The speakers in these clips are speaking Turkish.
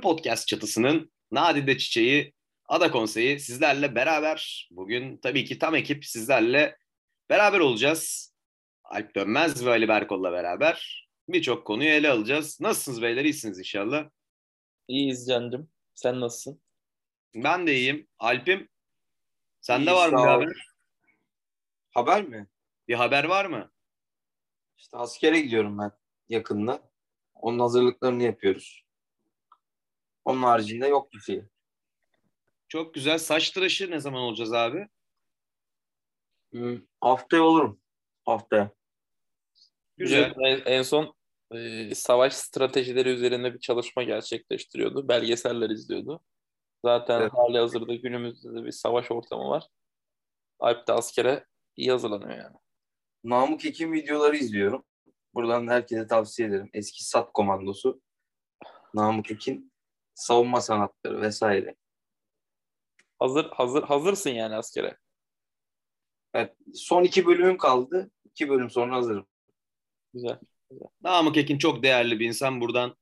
Podcast çatısının Nadide Çiçeği Ada Konseyi sizlerle beraber. Bugün tabii ki tam ekip sizlerle beraber olacağız. Alp Dönmez ve Ali Berkol'la beraber birçok konuyu ele alacağız. Nasılsınız beyler? İyisiniz inşallah. İyiyiz Can'cığım. Sen nasılsın? Ben de iyiyim. Alp'im sende var mı haber? Haber mi? Bir haber var mı? İşte askere gidiyorum ben yakında. Onun hazırlıklarını yapıyoruz. Onun haricinde yok bir şey. Çok güzel. Saç tıraşı ne zaman olacağız abi? Hmm, haftaya olurum. Haftaya. Güzel. En, en son e, savaş stratejileri üzerine bir çalışma gerçekleştiriyordu. Belgeseller izliyordu. Zaten Evet. hali hazırda günümüzde de bir savaş ortamı var. Alp de askere iyi hazırlanıyor yani. Namık Ekim videoları izliyorum. Buradan herkese tavsiye ederim. Eski SAT komandosu. Namık Ekin savunma sanatları vesaire. Hazır hazır hazırsın yani askere. Evet, son iki bölümüm kaldı. İki bölüm sonra hazırım. Güzel. Namık Ekin çok değerli bir insan. Buradan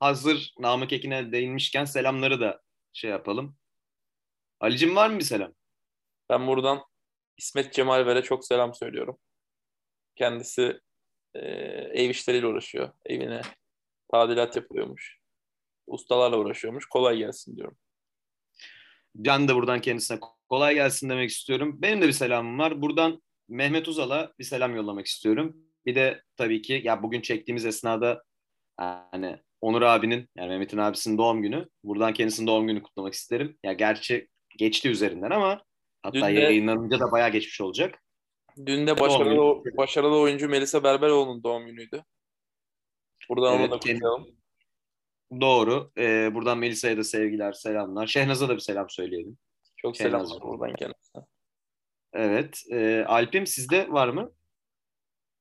hazır Namık Ekin'e değinmişken selamları da şey yapalım. Ali'cim var mı bir selam? Ben buradan İsmet Cemalver'e çok selam söylüyorum. Kendisi e, ev işleriyle uğraşıyor. Evine tadilat yapıyormuş. Ustalarla uğraşıyormuş. Kolay gelsin diyorum. Can da buradan kendisine kolay gelsin demek istiyorum. Benim de bir selamım var. Buradan Mehmet Uzal'a bir selam yollamak istiyorum. Bir de tabii ki ya bugün çektiğimiz esnada yani Onur abinin yani Mehmet'in abisinin doğum günü. Buradan kendisinin doğum günü kutlamak isterim. Ya gerçi geçti üzerinden ama hatta Dün de- yayınlanınca da bayağı geçmiş olacak. Dün de başarılı, başarılı oyuncu Melisa Berberoğlu'nun doğum günüydü. Buradan Evet, onu da kutlayalım. Doğru. Ee, buradan Melisa'ya da sevgiler, selamlar. Şehnaz'a da bir selam söyleyelim. Çok selamlar lazım. buradan kendisine. Evet. Ee, Alp'im sizde var mı?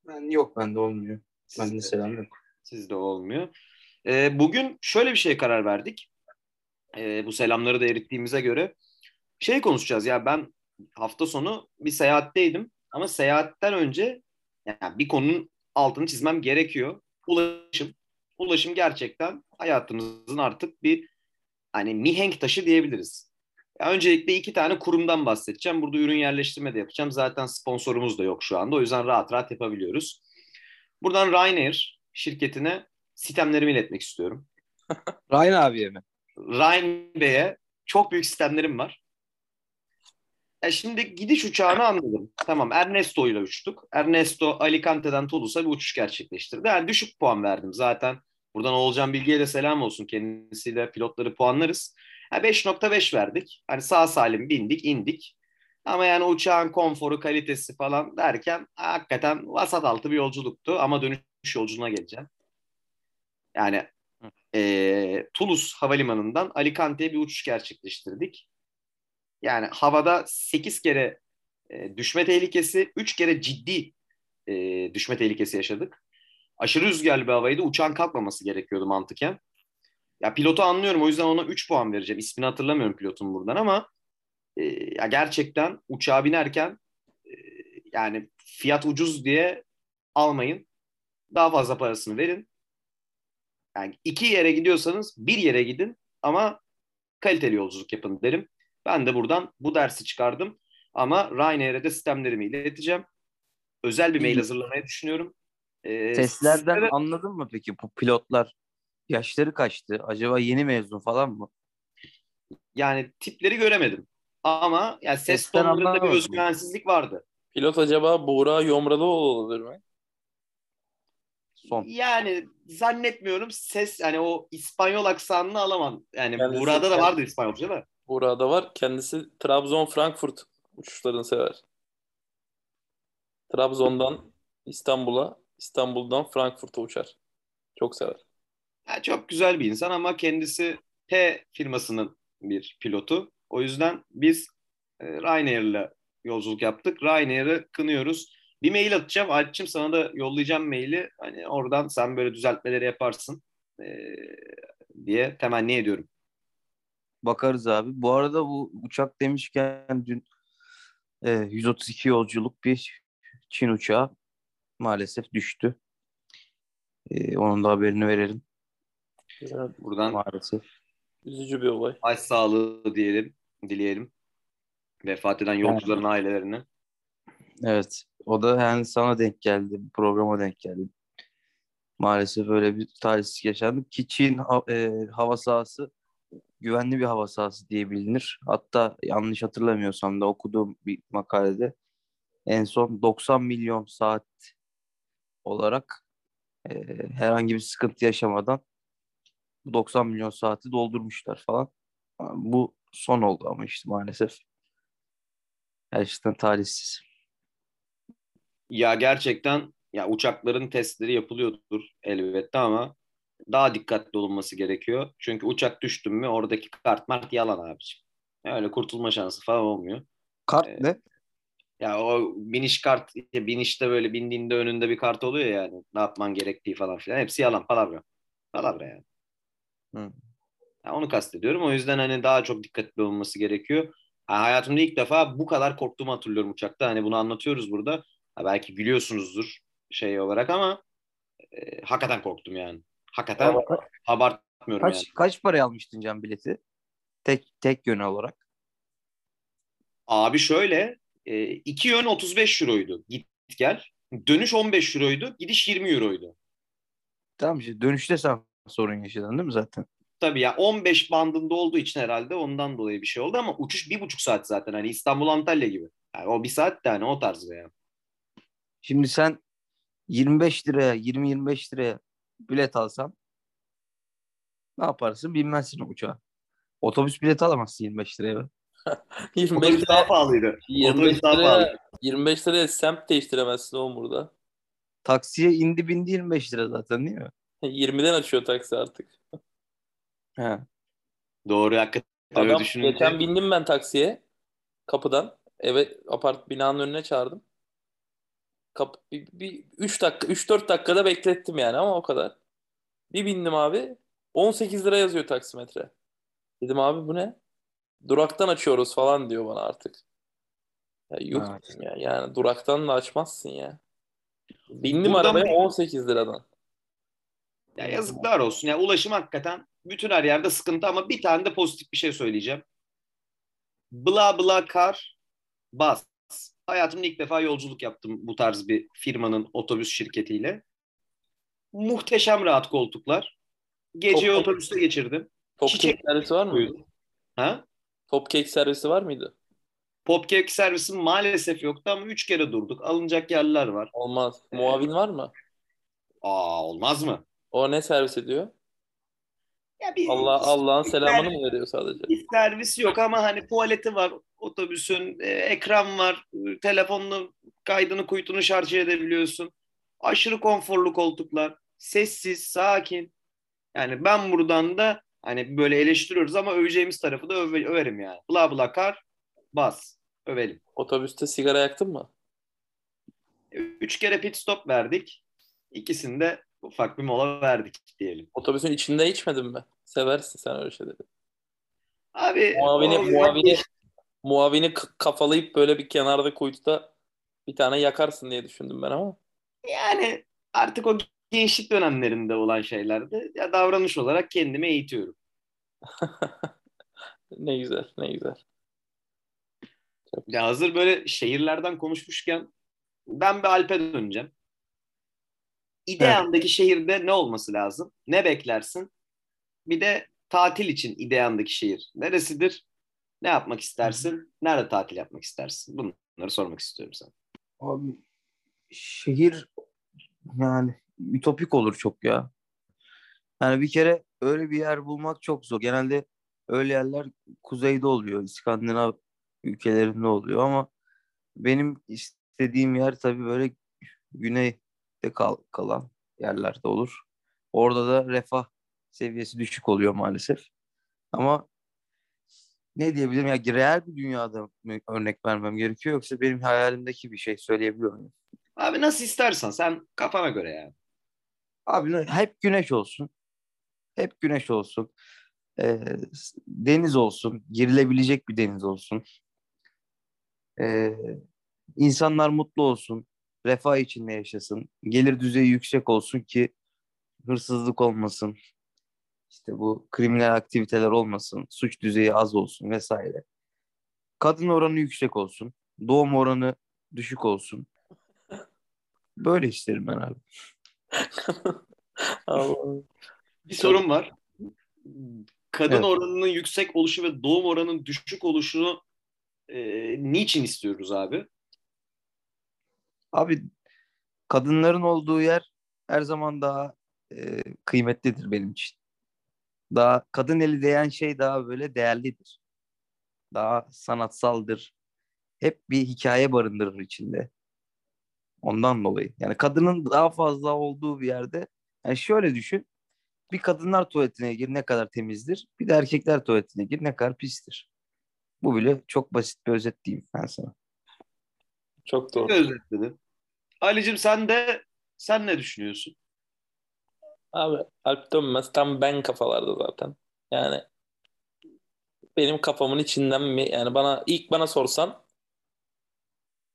Ben yok bende olmuyor. Bende Sizde. selam yok. Sizde olmuyor. Ee, bugün şöyle bir şeye karar verdik. Ee, bu selamları da erittiğimize göre. Şey konuşacağız ya ben hafta sonu bir seyahatteydim. Ama seyahatten önce yani bir konunun altını çizmem gerekiyor. Ulaşım. Ulaşım gerçekten hayatımızın artık bir hani mihenk taşı diyebiliriz. Ya öncelikle iki tane kurumdan bahsedeceğim. Burada ürün yerleştirme de yapacağım. Zaten sponsorumuz da yok şu anda. O yüzden rahat rahat yapabiliyoruz. Buradan Ryanair şirketine sistemlerimi iletmek istiyorum. Ryan abiye mi? Ryan Bey'e çok büyük sistemlerim var. Ya şimdi gidiş uçağını anladım. Tamam Ernesto ile uçtuk. Ernesto Alicante'den Toulouse'a bir uçuş gerçekleştirdi. Yani düşük puan verdim zaten. Buradan Oğulcan Bilge'ye de selam olsun. Kendisiyle pilotları puanlarız. Ha, 5.5 verdik. Hani sağ salim bindik indik. Ama yani uçağın konforu, kalitesi falan derken hakikaten vasat altı bir yolculuktu. Ama dönüş yolculuğuna geleceğim. Yani e, Toulouse Havalimanı'ndan Alicante'ye bir uçuş gerçekleştirdik. Yani havada 8 kere e, düşme tehlikesi, 3 kere ciddi e, düşme tehlikesi yaşadık. Aşırı rüzgarlı bir havaydı. Uçağın kalkmaması gerekiyordu mantıken. Ya pilotu anlıyorum. O yüzden ona 3 puan vereceğim. İsmini hatırlamıyorum pilotun buradan ama e, ya gerçekten uçağa binerken e, yani fiyat ucuz diye almayın. Daha fazla parasını verin. Yani iki yere gidiyorsanız bir yere gidin ama kaliteli yolculuk yapın derim. Ben de buradan bu dersi çıkardım. Ama Ryanair'e de sistemlerimi ileteceğim. Özel bir mail hazırlamayı düşünüyorum. Ee, Seslerden sizlere- anladın mı peki bu pilotlar yaşları kaçtı? Acaba yeni mezun falan mı? yani tipleri göremedim. Ama yani ses Sesten tonlarında bir özgüvensizlik vardı. Pilot acaba Buğra Yomralıoğlu olabilir mi? Son. Yani zannetmiyorum ses yani o İspanyol aksanını alamam. Yani Kendisi- burada da vardı İspanyolca da. Buğra'da var. Kendisi Trabzon-Frankfurt uçuşlarını sever. Trabzon'dan İstanbul'a, İstanbul'dan Frankfurt'a uçar. Çok sever. Yani çok güzel bir insan ama kendisi T firmasının bir pilotu. O yüzden biz e, Ryanair'le yolculuk yaptık. Ryanair'ı kınıyoruz. Bir mail atacağım. Alp'cim sana da yollayacağım maili. Hani oradan sen böyle düzeltmeleri yaparsın e, diye temenni ediyorum. Bakarız abi. Bu arada bu uçak demişken dün e, 132 yolculuk bir Çin uçağı maalesef düştü. E, onun da haberini verelim. Evet, Buradan maalesef. üzücü bir olay. baş sağlığı diyelim, dileyelim. Vefat eden yolcuların ailelerine. Evet. O da yani sana denk geldi. bu Programa denk geldi. Maalesef öyle bir talihsiz yaşandı. Ki Çin ha- e, hava sahası güvenli bir hava sahası diye bilinir. Hatta yanlış hatırlamıyorsam da okuduğum bir makalede en son 90 milyon saat olarak e, herhangi bir sıkıntı yaşamadan bu 90 milyon saati doldurmuşlar falan. Bu son oldu ama işte maalesef. Gerçekten talihsiz. Ya gerçekten ya uçakların testleri yapılıyordur elbette ama daha dikkatli olunması gerekiyor. Çünkü uçak düştü mü oradaki kart mart yalan abiciğim. Öyle kurtulma şansı falan olmuyor. Kart Ee, ne? Ya o biniş kart, binişte böyle bindiğinde önünde bir kart oluyor ya yani. Ne yapman gerektiği falan filan. Hepsi yalan, palavra. Palavra yani. Hı. Ya onu kastediyorum. O yüzden hani daha çok dikkatli olunması gerekiyor. Ha, hayatımda ilk defa bu kadar korktuğumu hatırlıyorum uçakta. Hani bunu anlatıyoruz burada. Ha, belki gülüyorsunuzdur şey olarak ama e, hakikaten korktum yani. Hakikaten abartmıyorum Kaç yani. kaç paraya almıştın Can bileti? Tek tek yön olarak. Abi şöyle e, iki yön 35 euroydu. Git gel. Dönüş 15 euroydu. Gidiş 20 euroydu. Tamam işte dönüşte sen sorun yaşadın değil mi zaten? Tabii ya 15 bandında olduğu için herhalde ondan dolayı bir şey oldu ama uçuş bir buçuk saat zaten hani İstanbul Antalya gibi. Yani o bir saat de hani o tarzda yani. Şimdi sen 25 liraya 20-25 liraya bilet alsan ne yaparsın? Binmezsin o uçağa. Otobüs bileti alamazsın 25 liraya. be. 25 Otobüs daha pahalıydı. 25 Otobüs daha pahalı. liraya, 25 liraya semt değiştiremezsin oğlum burada. Taksiye indi bindi 25 lira zaten değil mi? 20'den açıyor taksi artık. He. Doğru hakikaten öyle düşününce. geçen bindim ben taksiye kapıdan eve apart binanın önüne çağırdım. Kapı, bir, bir 3 dakika 3-4 dakikada beklettim yani ama o kadar. Bir bindim abi 18 lira yazıyor taksimetre. Dedim abi bu ne? Duraktan açıyoruz falan diyor bana artık. Ya yuh dedim ya. Yani duraktan da açmazsın ya. Bindim Buradan arabaya bir- 18 liradan. Ya yazıklar olsun. Ya ulaşım hakikaten bütün her yerde sıkıntı ama bir tane de pozitif bir şey söyleyeceğim. Bla bla kar bas. Hayatımda ilk defa yolculuk yaptım bu tarz bir firmanın otobüs şirketiyle. Muhteşem rahat koltuklar. Çok- otobüste geçirdim. Top Çiçek- var mıydı? Ha? Top cake servisi var mıydı? Popcake servisim maalesef yoktu ama üç kere durduk. Alınacak yerler var. Olmaz. Muavin var mı? Aa olmaz mı? O ne servis ediyor? Ya bir, Allah Allah'ın selamını mı veriyor sadece? bir servis yok ama hani tuvaleti var otobüsün, e, ekran var, telefonunu kaydını kuytunu şarj edebiliyorsun. Aşırı konforlu koltuklar, sessiz, sakin. Yani ben buradan da hani böyle eleştiriyoruz ama öveceğimiz tarafı da öve- överim yani. Bla bla kar, bas, övelim. Otobüste sigara yaktın mı? Üç kere pit stop verdik. İkisinde ufak bir mola verdik diyelim. Otobüsün içinde içmedin mi? Seversin sen öyle şeyleri. Abi Muavini, o- muavini, muavini kafalayıp böyle bir kenarda kuytuda bir tane yakarsın diye düşündüm ben ama. Yani artık o gençlik dönemlerinde olan şeylerde ya davranış olarak kendimi eğitiyorum. Ne güzel, ne güzel. Ya hazır böyle şehirlerden konuşmuşken ben bir Alp'e döneceğim. İdeandaki şehirde ne olması lazım? Ne beklersin? Bir de tatil için ideandaki şehir neresidir? Ne yapmak istersin? Nerede tatil yapmak istersin? Bunları sormak istiyorum sana. Abi şehir yani ütopik olur çok ya. Yani bir kere öyle bir yer bulmak çok zor. Genelde öyle yerler kuzeyde oluyor. İskandinav ülkelerinde oluyor ama benim istediğim yer tabii böyle güneyde kal kalan yerlerde olur. Orada da refah seviyesi düşük oluyor maalesef. Ama ne diyebilirim ya real bir dünyada mı örnek vermem gerekiyor yoksa benim hayalimdeki bir şey söyleyebiliyor muyum? Abi nasıl istersen sen kafana göre yani. Abi hep güneş olsun. Hep güneş olsun. S- deniz olsun. Girilebilecek bir deniz olsun. Ee, insanlar mutlu olsun. Refah içinde yaşasın. Gelir düzeyi yüksek olsun ki hırsızlık olmasın. İşte bu kriminal aktiviteler olmasın, suç düzeyi az olsun vesaire. Kadın oranı yüksek olsun, doğum oranı düşük olsun. Böyle isterim ben abi. Bir sorun var. Kadın Evet. oranının yüksek oluşu ve doğum oranının düşük oluşunu e, niçin istiyoruz abi? Abi kadınların olduğu yer her zaman daha e, kıymetlidir benim için. Daha kadın eli değen şey daha böyle değerlidir. Daha sanatsaldır. Hep bir hikaye barındırır içinde. Ondan dolayı. Yani kadının daha fazla olduğu bir yerde yani şöyle düşün. Bir kadınlar tuvaletine gir ne kadar temizdir. Bir de erkekler tuvaletine gir ne kadar pistir. Bu bile çok basit bir özet diyeyim ben sana. Çok doğru. Özetledin. Ali'cim sen de sen ne düşünüyorsun? Abi Alp Dönmez tam ben kafalarda zaten. Yani benim kafamın içinden mi yani bana ilk bana sorsan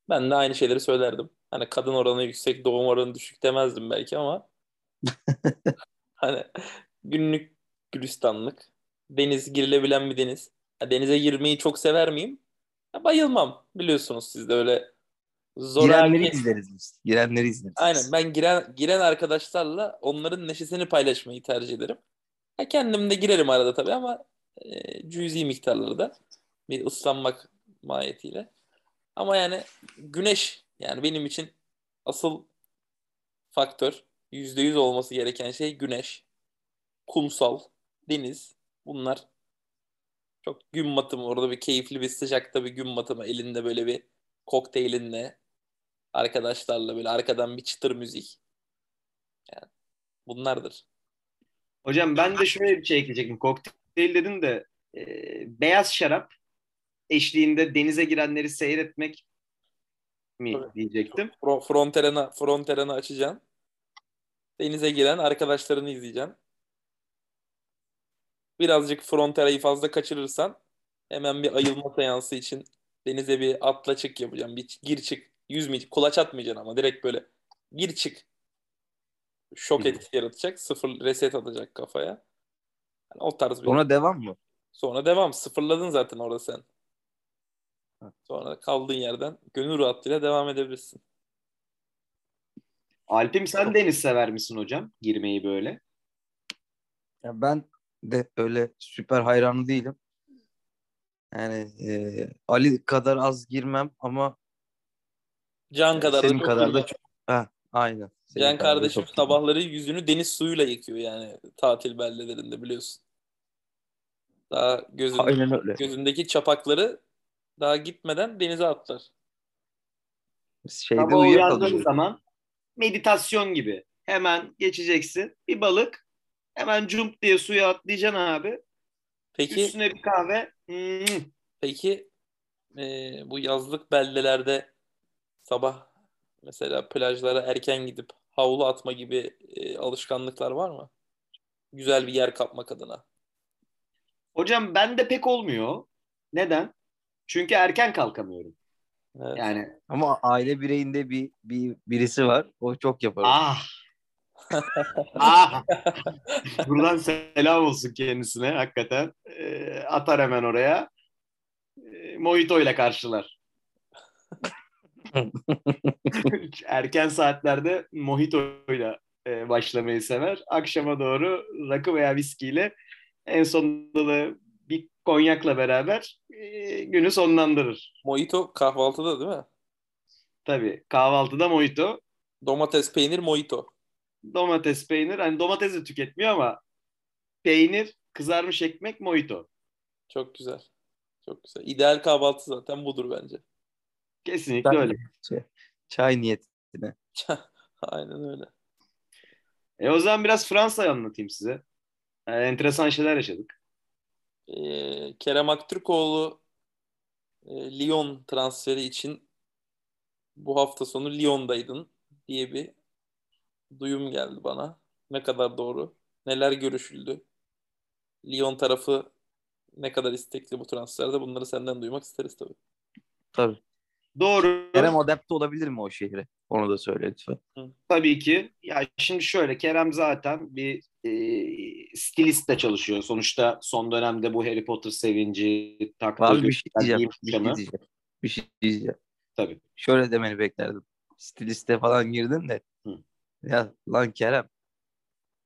ben de aynı şeyleri söylerdim. Hani kadın oranı yüksek, doğum oranı düşük demezdim belki ama hani günlük gülistanlık, deniz girilebilen bir deniz. Ha, denize girmeyi çok sever miyim? Ha, bayılmam. Biliyorsunuz siz de öyle zor Girenleri izleriz biz. Girenleri izleriz. Aynen ben giren giren arkadaşlarla onların neşesini paylaşmayı tercih ederim. Ha, kendim de girerim arada tabii ama e, cüzi miktarlarda bir ıslanmak mahiyetiyle. Ama yani güneş yani benim için asıl faktör %100 olması gereken şey güneş, kumsal, deniz bunlar çok gün batımı orada bir keyifli bir sıcakta bir gün batımı elinde böyle bir kokteylinle arkadaşlarla böyle arkadan bir çıtır müzik. Yani bunlardır. Hocam ben de şöyle bir şey ekleyecektim. Kokteyl dedin de e, beyaz şarap eşliğinde denize girenleri seyretmek mi Tabii. diyecektim. Fro- Fronterena, fronterena açacaksın. Denize giren arkadaşlarını izleyeceksin. Birazcık fronterayı fazla kaçırırsan hemen bir ayılma seansı için denize bir atla çık yapacağım. Bir gir çık. Yüzmeyecek. Kulaç atmayacaksın ama direkt böyle gir çık. Şok Hı. etkisi yaratacak. Sıfır reset atacak kafaya. Yani o tarz bir. Ona devam mı? Sonra devam. Sıfırladın zaten orada sen. Sonra kaldığın yerden gönül rahatlığıyla devam edebilirsin. Alp'im sen deniz sever misin hocam? Girmeyi böyle. Ya ben de öyle süper hayranı değilim. Yani e, Ali kadar az girmem ama Can kadar da senin çok kadar da çok ha, aynen. Senin Can da kardeşim sabahları yüzünü deniz suyuyla yıkıyor yani tatil beldelerinde biliyorsun. Daha gözün, Aynen öyle. gözündeki çapakları daha gitmeden denize atlar. Şeyde Sabah uyandığın zaman meditasyon gibi. Hemen geçeceksin. Bir balık. Hemen cump diye suya atlayacaksın abi. Peki Üstüne bir kahve. Hmm. peki e, bu yazlık beldelerde sabah mesela plajlara erken gidip havlu atma gibi e, alışkanlıklar var mı? Güzel bir yer kapmak adına. Hocam bende pek olmuyor. Neden? Çünkü erken kalkamıyorum. Evet. Yani Ama aile bireyinde bir, bir birisi var. O çok yapar. ah. ah. Buradan selam olsun kendisine hakikaten. Ee, atar hemen oraya. Ee, Mojito ile karşılar. Erken saatlerde mojito ile e, başlamayı sever. Akşama doğru rakı veya viskiyle en sonunda da bir konyakla beraber e, günü sonlandırır. Mojito kahvaltıda değil mi? Tabii kahvaltıda mojito, Domates, peynir, mojito. domates, peynir. Hani domates de tüketmiyor ama peynir, kızarmış ekmek, mojito. Çok güzel. Çok güzel. İdeal kahvaltı zaten budur bence. Kesinlikle Ben- öyle. Çay niyetine. Aynen öyle. E o zaman biraz Fransa'yı anlatayım size. E, enteresan şeyler yaşadık. Ee, Kerem Aktürkoğlu e, Lyon transferi için bu hafta sonu Lyon'daydın diye bir duyum geldi bana. Ne kadar doğru? Neler görüşüldü? Lyon tarafı ne kadar istekli bu transferde? Bunları senden duymak isteriz tabii. Tabii. Doğru. Kerem adapte olabilir mi o şehre? Onu da söyle lütfen. Tabii ki. Ya şimdi şöyle Kerem zaten bir e, stilist de çalışıyor. Sonuçta son dönemde bu Harry Potter sevinci Abi bir şey diyeceğim. Bir şey diyeceğim. Bir şey diyeceğim. Tabii. Şöyle demeni beklerdim. Stiliste falan girdin de. Hı. Ya lan Kerem.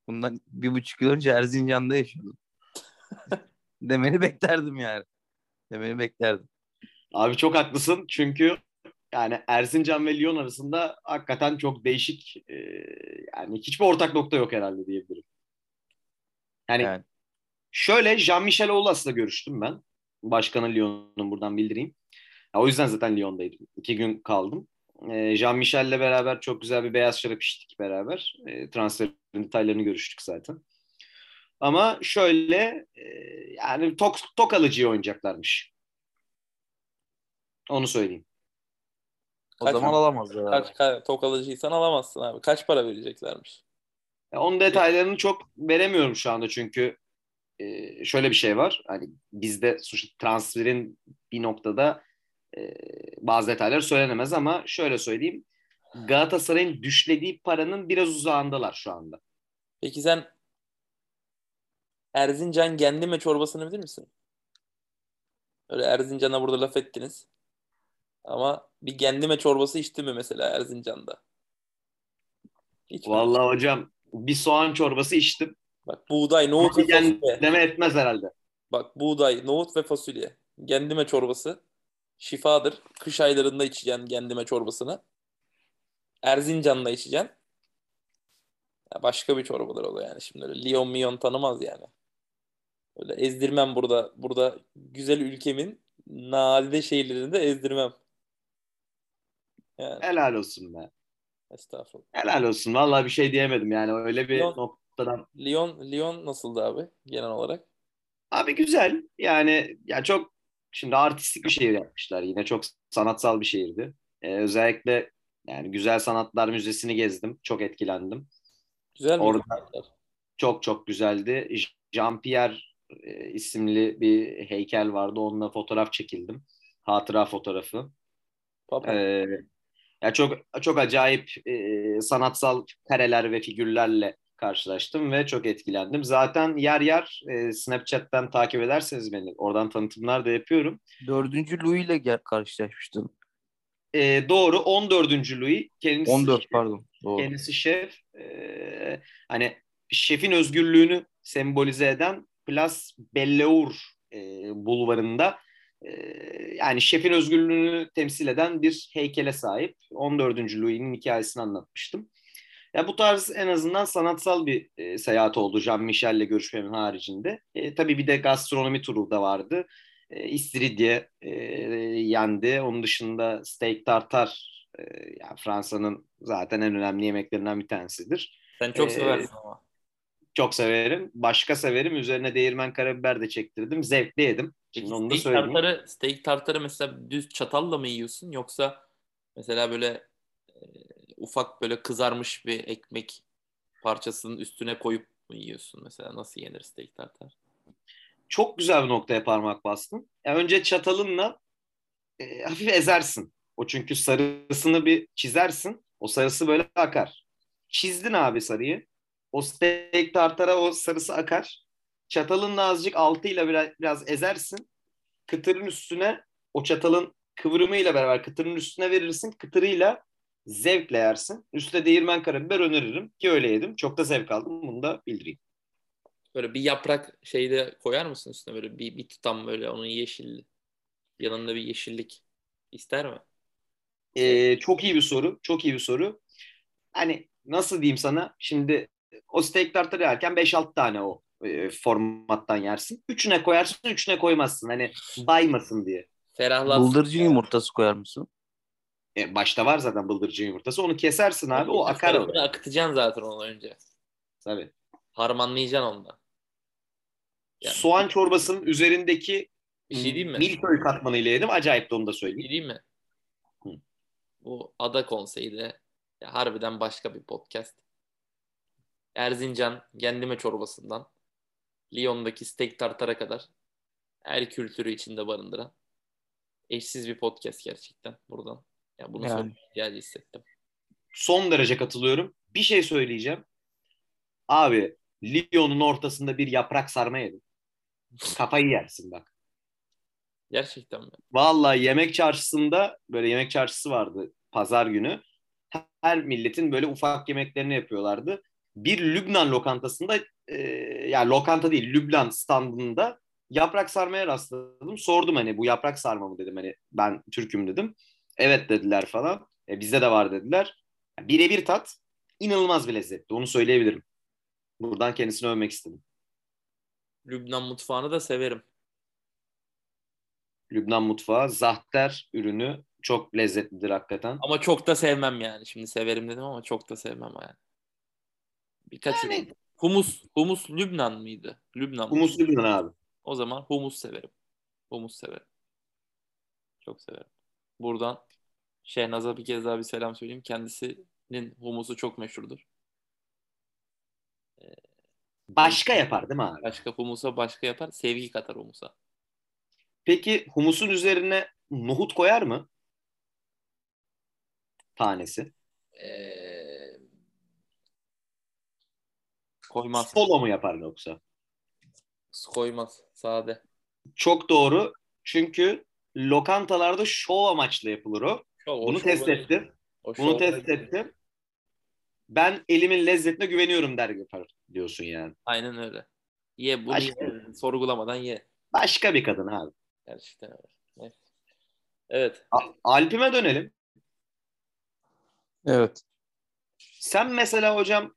Bundan bir buçuk yıl önce Erzincan'da yaşıyordum. demeni beklerdim yani. Demeni beklerdim. Abi çok haklısın çünkü yani Erzincan ve Lyon arasında hakikaten çok değişik e, yani hiçbir ortak nokta yok herhalde diyebilirim. Yani Yani. şöyle Jean-Michel Aulas'la görüştüm ben. Başkanı Lyon'un buradan bildireyim. Ya, o yüzden zaten Lyon'daydım. İki gün kaldım. E, Jean-Michel'le beraber çok güzel bir beyaz şarap içtik beraber. E, transferin detaylarını görüştük zaten. Ama şöyle e, yani tok, tok alıcıya oynayacaklarmış. Onu söyleyeyim. O Kaç- zaman alamazlar abi. Kaç, kaç tok alıcıysan alamazsın abi. Kaç para vereceklermiş? Ya onun detaylarını çok veremiyorum şu anda çünkü e, şöyle bir şey var. Hani bizde transferin bir noktada e, bazı detaylar söylenemez ama şöyle söyleyeyim. Galatasaray'ın düşlediği paranın biraz uzağındalar şu anda. Peki sen Erzincan Gendime çorbasını bilir misin? Öyle Erzincan'a burada laf ettiniz. Ama bir Gendime çorbası içti mi mesela Erzincan'da? Hiç mi? Vallahi hocam bir soğan çorbası içtim. Bak buğday, nohut ve fasulye. Deme etmez herhalde. Bak buğday, nohut ve fasulye. Gendime çorbası. Şifadır. Kış aylarında içeceksin gendime çorbasını. Erzincan'da içeceksin. Ya başka bir çorbalar oluyor yani. Şimdi öyle Lyon Mion tanımaz yani. Öyle ezdirmem burada. Burada güzel ülkemin nadide şehirlerinde ezdirmem. Yani Helal olsun be. Estağfurullah. Helal olsun. Vallahi bir şey diyemedim yani öyle bir Yok. noktadan. Lyon, Lyon nasıldı abi genel olarak? Abi güzel. Yani ya çok şimdi artistik bir şehir yapmışlar. Yine çok sanatsal bir şehirdi. Ee, özellikle yani Güzel Sanatlar Müzesi'ni gezdim. Çok etkilendim. Güzel mi? Orada- Çok çok güzeldi. Jean-Pierre e, isimli bir heykel vardı. Onunla fotoğraf çekildim. Hatıra fotoğrafı. Papa. Ee, ya çok çok acayip e, sanatsal kareler ve figürlerle karşılaştım ve çok etkilendim. Zaten yer yer e, Snapchat'ten takip ederseniz beni oradan tanıtımlar da yapıyorum. Dördüncü Louis ile karşılaşmıştın. E, doğru 14. Louis kendisi 14 pardon. Doğru. kendisi şef. E, hani şefin özgürlüğünü sembolize eden Place Belleur e, bulvarında yani şefin özgürlüğünü temsil eden bir heykele sahip. 14. Louis'nin hikayesini anlatmıştım. Ya bu tarz en azından sanatsal bir e, seyahat oldu Jean Michel'le görüşmemin haricinde. E, tabii bir de gastronomi turu da vardı. E, İstiridye e, yendi. Onun dışında steak tartar e, yani Fransa'nın zaten en önemli yemeklerinden bir tanesidir. Sen çok Ee, seversin ama. Çok severim. Başka severim. Üzerine değirmen karabiber de çektirdim. Zevkle yedim. Şimdi onu da steak söyleyeyim. tartarı, steak tartarı mesela düz çatalla mı yiyorsun yoksa mesela böyle e, ufak böyle kızarmış bir ekmek parçasının üstüne koyup mu yiyorsun mesela nasıl yenir steak tartar? Çok güzel bir noktaya parmak bastın. Ya önce çatalınla e, hafif ezersin. O çünkü sarısını bir çizersin. O sarısı böyle akar. Çizdin abi sarıyı. O steak tartara o sarısı akar. Çatalınla azıcık altıyla biraz, biraz ezersin. Kıtırın üstüne o çatalın kıvrımıyla beraber kıtırın üstüne verirsin. Kıtırıyla zevkle yersin. Üstüne değirmen karabiber öneririm ki öyle yedim. Çok da zevk aldım. Bunu da bildireyim. Böyle bir yaprak şeyde koyar mısın üstüne böyle bir, bir tutam böyle onun yeşilli yanında bir yeşillik ister mi? Ee, çok iyi bir soru. Çok iyi bir soru. Hani nasıl diyeyim sana? Şimdi o steak tartar yerken 5-6 tane o e, formattan yersin. Üçüne koyarsın, üçüne koymazsın. Hani baymasın diye. Ferahlatsın. Bıldırcın yumurtası koyar mısın? E, başta var zaten bıldırcın yumurtası. Onu kesersin abi. O akar oraya. akıtacaksın zaten onu önce. Tabii. Harmanlayacaksın ondan. Yani- Soğan çorbasının üzerindeki Bir şey diyeyim mi? milföy katmanıyla yedim. Acayip de onu da söyleyeyim. Bileyim mi? Hı. Bu ada konseyi de ya harbiden başka bir podcast. Erzincan Gendime çorbasından Lyon'daki steak tartara kadar her kültürü içinde barındıran eşsiz bir podcast gerçekten buradan. Ya bunu Yani. söylemeye ihtiyacı hissettim. Son derece katılıyorum. Bir şey söyleyeceğim. Abi Lyon'un ortasında bir yaprak sarma yedim. Kafayı yersin bak. Gerçekten mi? Vallahi yemek çarşısında böyle yemek çarşısı vardı pazar günü. Her milletin böyle ufak yemeklerini yapıyorlardı. Bir Lübnan lokantasında e, yani lokanta değil Lübnan standında yaprak sarmaya rastladım. Sordum hani bu yaprak sarma mı dedim hani ben Türk'üm dedim. Evet dediler falan. E, bizde de var dediler. Birebir tat inanılmaz bir lezzetti onu söyleyebilirim. Buradan kendisini övmek istedim. Lübnan mutfağını da severim. Lübnan mutfağı zahter ürünü çok lezzetlidir hakikaten. Ama çok da sevmem yani. Şimdi severim dedim ama çok da sevmem yani. Birkaç Yani- ürün. Humus, humus Lübnan mıydı? Lübnan. Humus Lübnan abi. O zaman humus severim. Humus severim. Çok severim. Buradan Şehnaz'a bir kez daha bir selam söyleyeyim. Kendisinin humusu çok meşhurdur. Başka yapar değil mi abi? Başka humusa başka yapar. Sevgi katar humusa. Peki humusun üzerine nohut koyar mı? Tanesi. Ee, koymaz. Solo mu yapar yoksa? Koymaz. Sade. Çok doğru. Çünkü lokantalarda şov amaçlı yapılır o. Şov, o Bunu şov- test ettim. o Bunu şov- test ettim. Ben elimin lezzetine güveniyorum der yapar diyorsun yani. Aynen öyle. Ye bunu Başka- ye. Sorgulamadan ye. Başka bir kadın abi. Gerçekten öyle. Evet. A- Alp'ime dönelim. Evet. Sen mesela hocam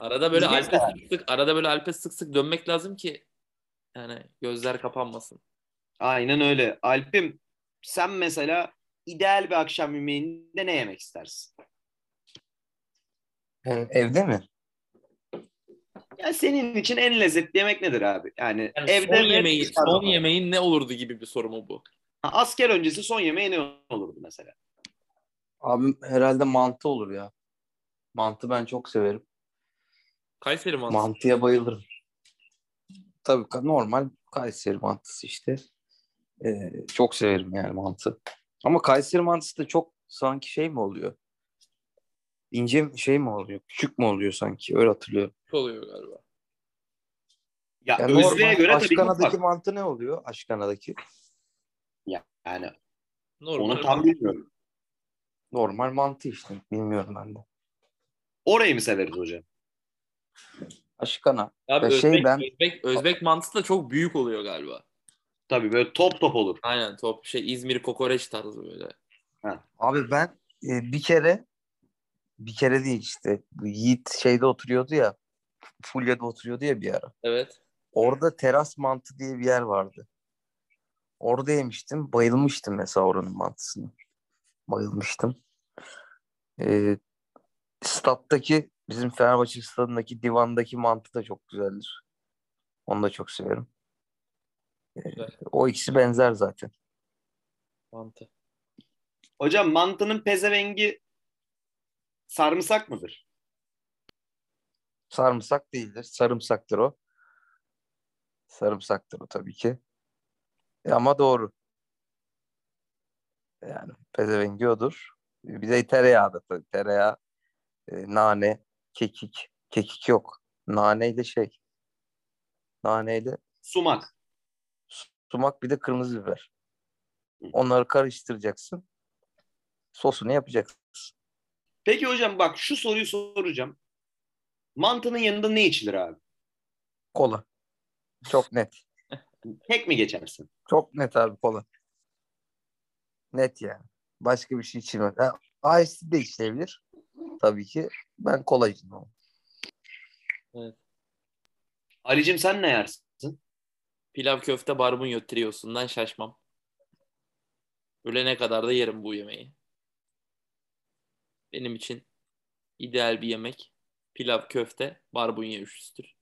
Arada böyle Alp'e sık sık arada böyle Alp'e sık sık dönmek lazım ki yani gözler kapanmasın. aynen öyle. Alp'im sen mesela ideal bir akşam yemeğinde ne yemek istersin? Evde mi? Ya senin için en lezzetli yemek nedir abi? Yani, Yani evde son yemeği, son yemeğin ne olurdu gibi bir soru mu bu? Ha, asker öncesi son yemeği ne olurdu mesela? Abim herhalde mantı olur ya. Mantı ben çok severim. Kayseri mantısı. Mantıya bayılırım. Tabii normal Kayseri mantısı işte. Ee, çok severim yani mantı. Ama Kayseri mantısı da çok sanki şey mi oluyor? İnce mi- şey mi oluyor? Küçük mü oluyor sanki? Öyle hatırlıyorum. oluyor galiba. Ya Yani normal göre tabii ki Aşkana'daki mantı ne oluyor? Aşkana'daki. Yani Normal. onu tam bilmiyorum. Normal mantı işte. Bilmiyorum ben de. Orayı mı severiz hocam? Aşkana. Abi Ya Özbek, şey ben- Özbek, Özbek mantısı da çok büyük oluyor galiba. Tabii böyle top top olur. Aynen top şey İzmir kokoreç tarzı böyle. Abi ben e, bir kere bir kere değil işte. Bu Yiğit şeyde oturuyordu ya. Fulya'da oturuyordu ya bir ara. Evet. Orada teras mantı diye bir yer vardı. Orada yemiştim. Bayılmıştım mesela oranın mantısına. Bayılmıştım. Ee, stat'taki bizim Fenerbahçe stadındaki divandaki mantı da çok güzeldir. Onu da çok severim. Ee, Güzel. o ikisi benzer zaten. Mantı. Hocam mantının pezevengi sarımsak mıdır? Sarımsak değildir. Sarımsaktır o. Sarımsaktır o tabii ki. E ama doğru. Yani pezevengi odur. Bir de tereyağı da tabii. Tereyağı, e, nane, kekik. Kekik yok. Naneyle şey. Naneyle Sumak. sumak bir de kırmızı biber. Onları karıştıracaksın. Sosunu yapacaksın. Peki hocam bak şu soruyu soracağım. Mantının yanında ne içilir abi? Kola. Çok net. Tek mi geçersin? Çok net abi kola. Net yani. Başka bir şey içilmez. Ha, Ice de içilebilir. Tabii ki. Ben kola içiyorum. Ali'cim sen ne yersin? Pilav köfte barbunya triosundan şaşmam. Ölene kadar da yerim bu yemeği. Benim için ideal bir yemek. Pilav köfte barbunya üçlüsüdür.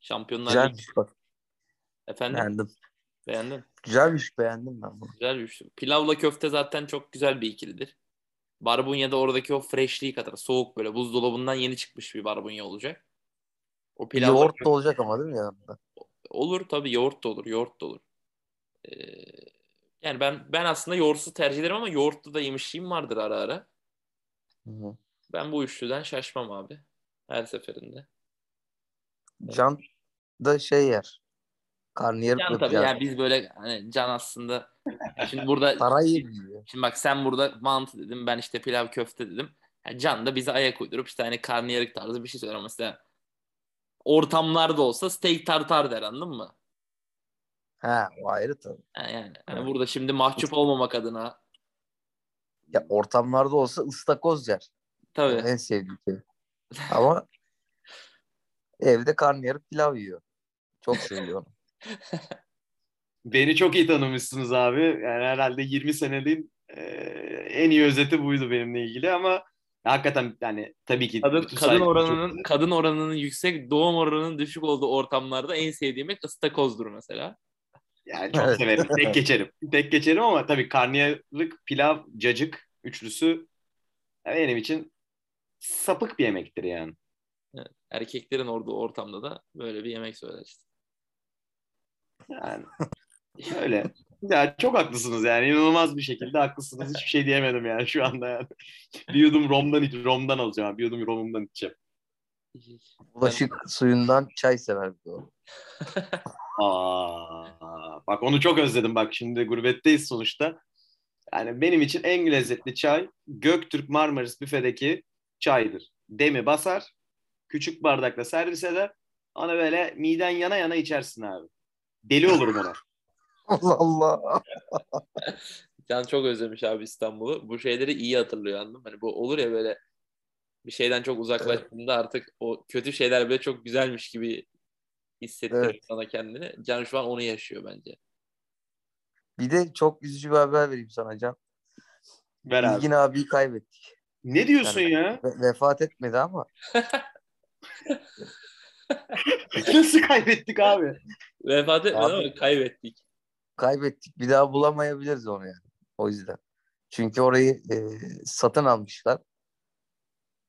Şampiyonlar Ligi- Güzelmiş bak. Efendim Beğendim. beğendin. Güzelmiş beğendim ben bunu. Güzel bir üçlü. Pilavla köfte zaten çok güzel bir ikilidir. Barbunya da oradaki o freshliği katar. Soğuk böyle buzdolabından yeni çıkmış bir barbunya olacak. O pilavla Yoğurt da olacak ama değil mi yanında? Olur tabii yoğurt da olur, yoğurt da olur. Ee, yani ben ben aslında yoğurtsuz tercih ederim ama yoğurtlu da yemişliğim vardır ara ara. Hı hı. Ben bu üçlüden şaşmam abi. Her seferinde. Can da şey yer. Karnıyarık Can tabii yani biz böyle hani Can aslında şimdi burada Parayı şimdi bak sen burada mantı dedim ben işte pilav köfte dedim. Yani Can da bize ayak uydurup işte hani karnıyarık tarzı bir şey söyler mesela. Ortamlarda olsa steak tartar der anladın mı? Ha o ayrı tabii. Yani, yani Evet. burada şimdi mahcup olmamak adına Ya ortamlarda olsa ıstakoz yer. tabii. En sevdiğim şey. Ama evde karnıyarık pilav yiyor. Çok seviyorum. Beni çok iyi tanımışsınız abi. Yani herhalde 20 senenin e, en iyi özeti buydu benimle ilgili ama hakikaten yani tabii ki Kadın, kadın oranının kadın oranının yüksek, doğum oranının düşük olduğu ortamlarda en sevdiğim yemek ıstakozdur mesela. Yani çok Evet. severim. Tek geçerim. Tek geçerim ama tabii karnıyarık, pilav, cacık üçlüsü benim için sapık bir yemektir yani. Erkeklerin orada ortamda da böyle bir yemek söyler işte. Yani öyle. Ya çok haklısınız yani. inanılmaz bir şekilde haklısınız. Hiçbir şey diyemedim yani şu anda yani. Bir yudum romdan, iç- romdan alacağım. Bir yudum romumdan içeceğim. Bulaşık suyundan çay sever bir de o. Aa, bak onu çok özledim bak şimdi gurbetteyiz sonuçta. Yani benim için en lezzetli çay Göktürk Marmaris büfedeki çaydır. Demi basar, küçük bardakla servis eder. Onu böyle miden yana yana içersin abi. Deli olurum ona. Allah Allah. Can çok özlemiş abi İstanbul'u. Bu şeyleri iyi hatırlıyor anladın mı? Hani bu olur ya böyle bir şeyden çok uzaklaştığında artık o kötü şeyler bile çok güzelmiş gibi hissettiriyor Evet. sana kendini. Can şu an onu yaşıyor bence. Bir de çok üzücü bir haber vereyim sana Can. Ver abi. Bilgin abiyi kaybettik. Ne diyorsun Yani- ya? Ve- vefat etmedi ama Nasıl kaybettik abi? Vefat etmedi Abi- ama kaybettik. kaybettik. Bir daha bulamayabiliriz onu yani. O yüzden. Çünkü orayı e, satın almışlar.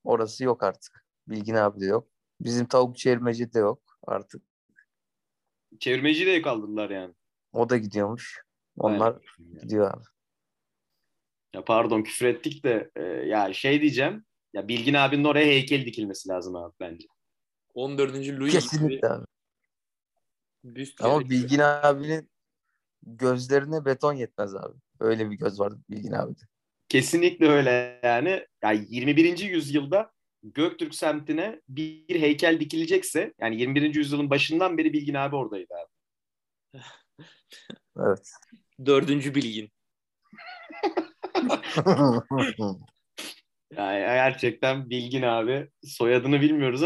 Orası yok artık. Bilgin abi de yok. Bizim tavuk çevirmeci de yok artık. Çevirmeciyi de kaldırdılar yani. O da gidiyormuş. Onlar gidiyor abi. Ya pardon küfür ettik de e, ya şey diyeceğim. Ya Bilgin abinin oraya heykel dikilmesi lazım abi bence. 14. Louis gibi Kesinlikle abi. Büst Ama gerekiyor. Bilgin abinin gözlerine beton yetmez abi. Öyle bir göz vardı Bilgin abide. Kesinlikle öyle yani. Ya 21. yüzyılda Göktürk semtine bir heykel dikilecekse yani 21. yüzyılın başından beri Bilgin abi oradaydı abi. Evet. Dördüncü bilgin. Yani gerçekten Bilgin abi soyadını bilmiyoruz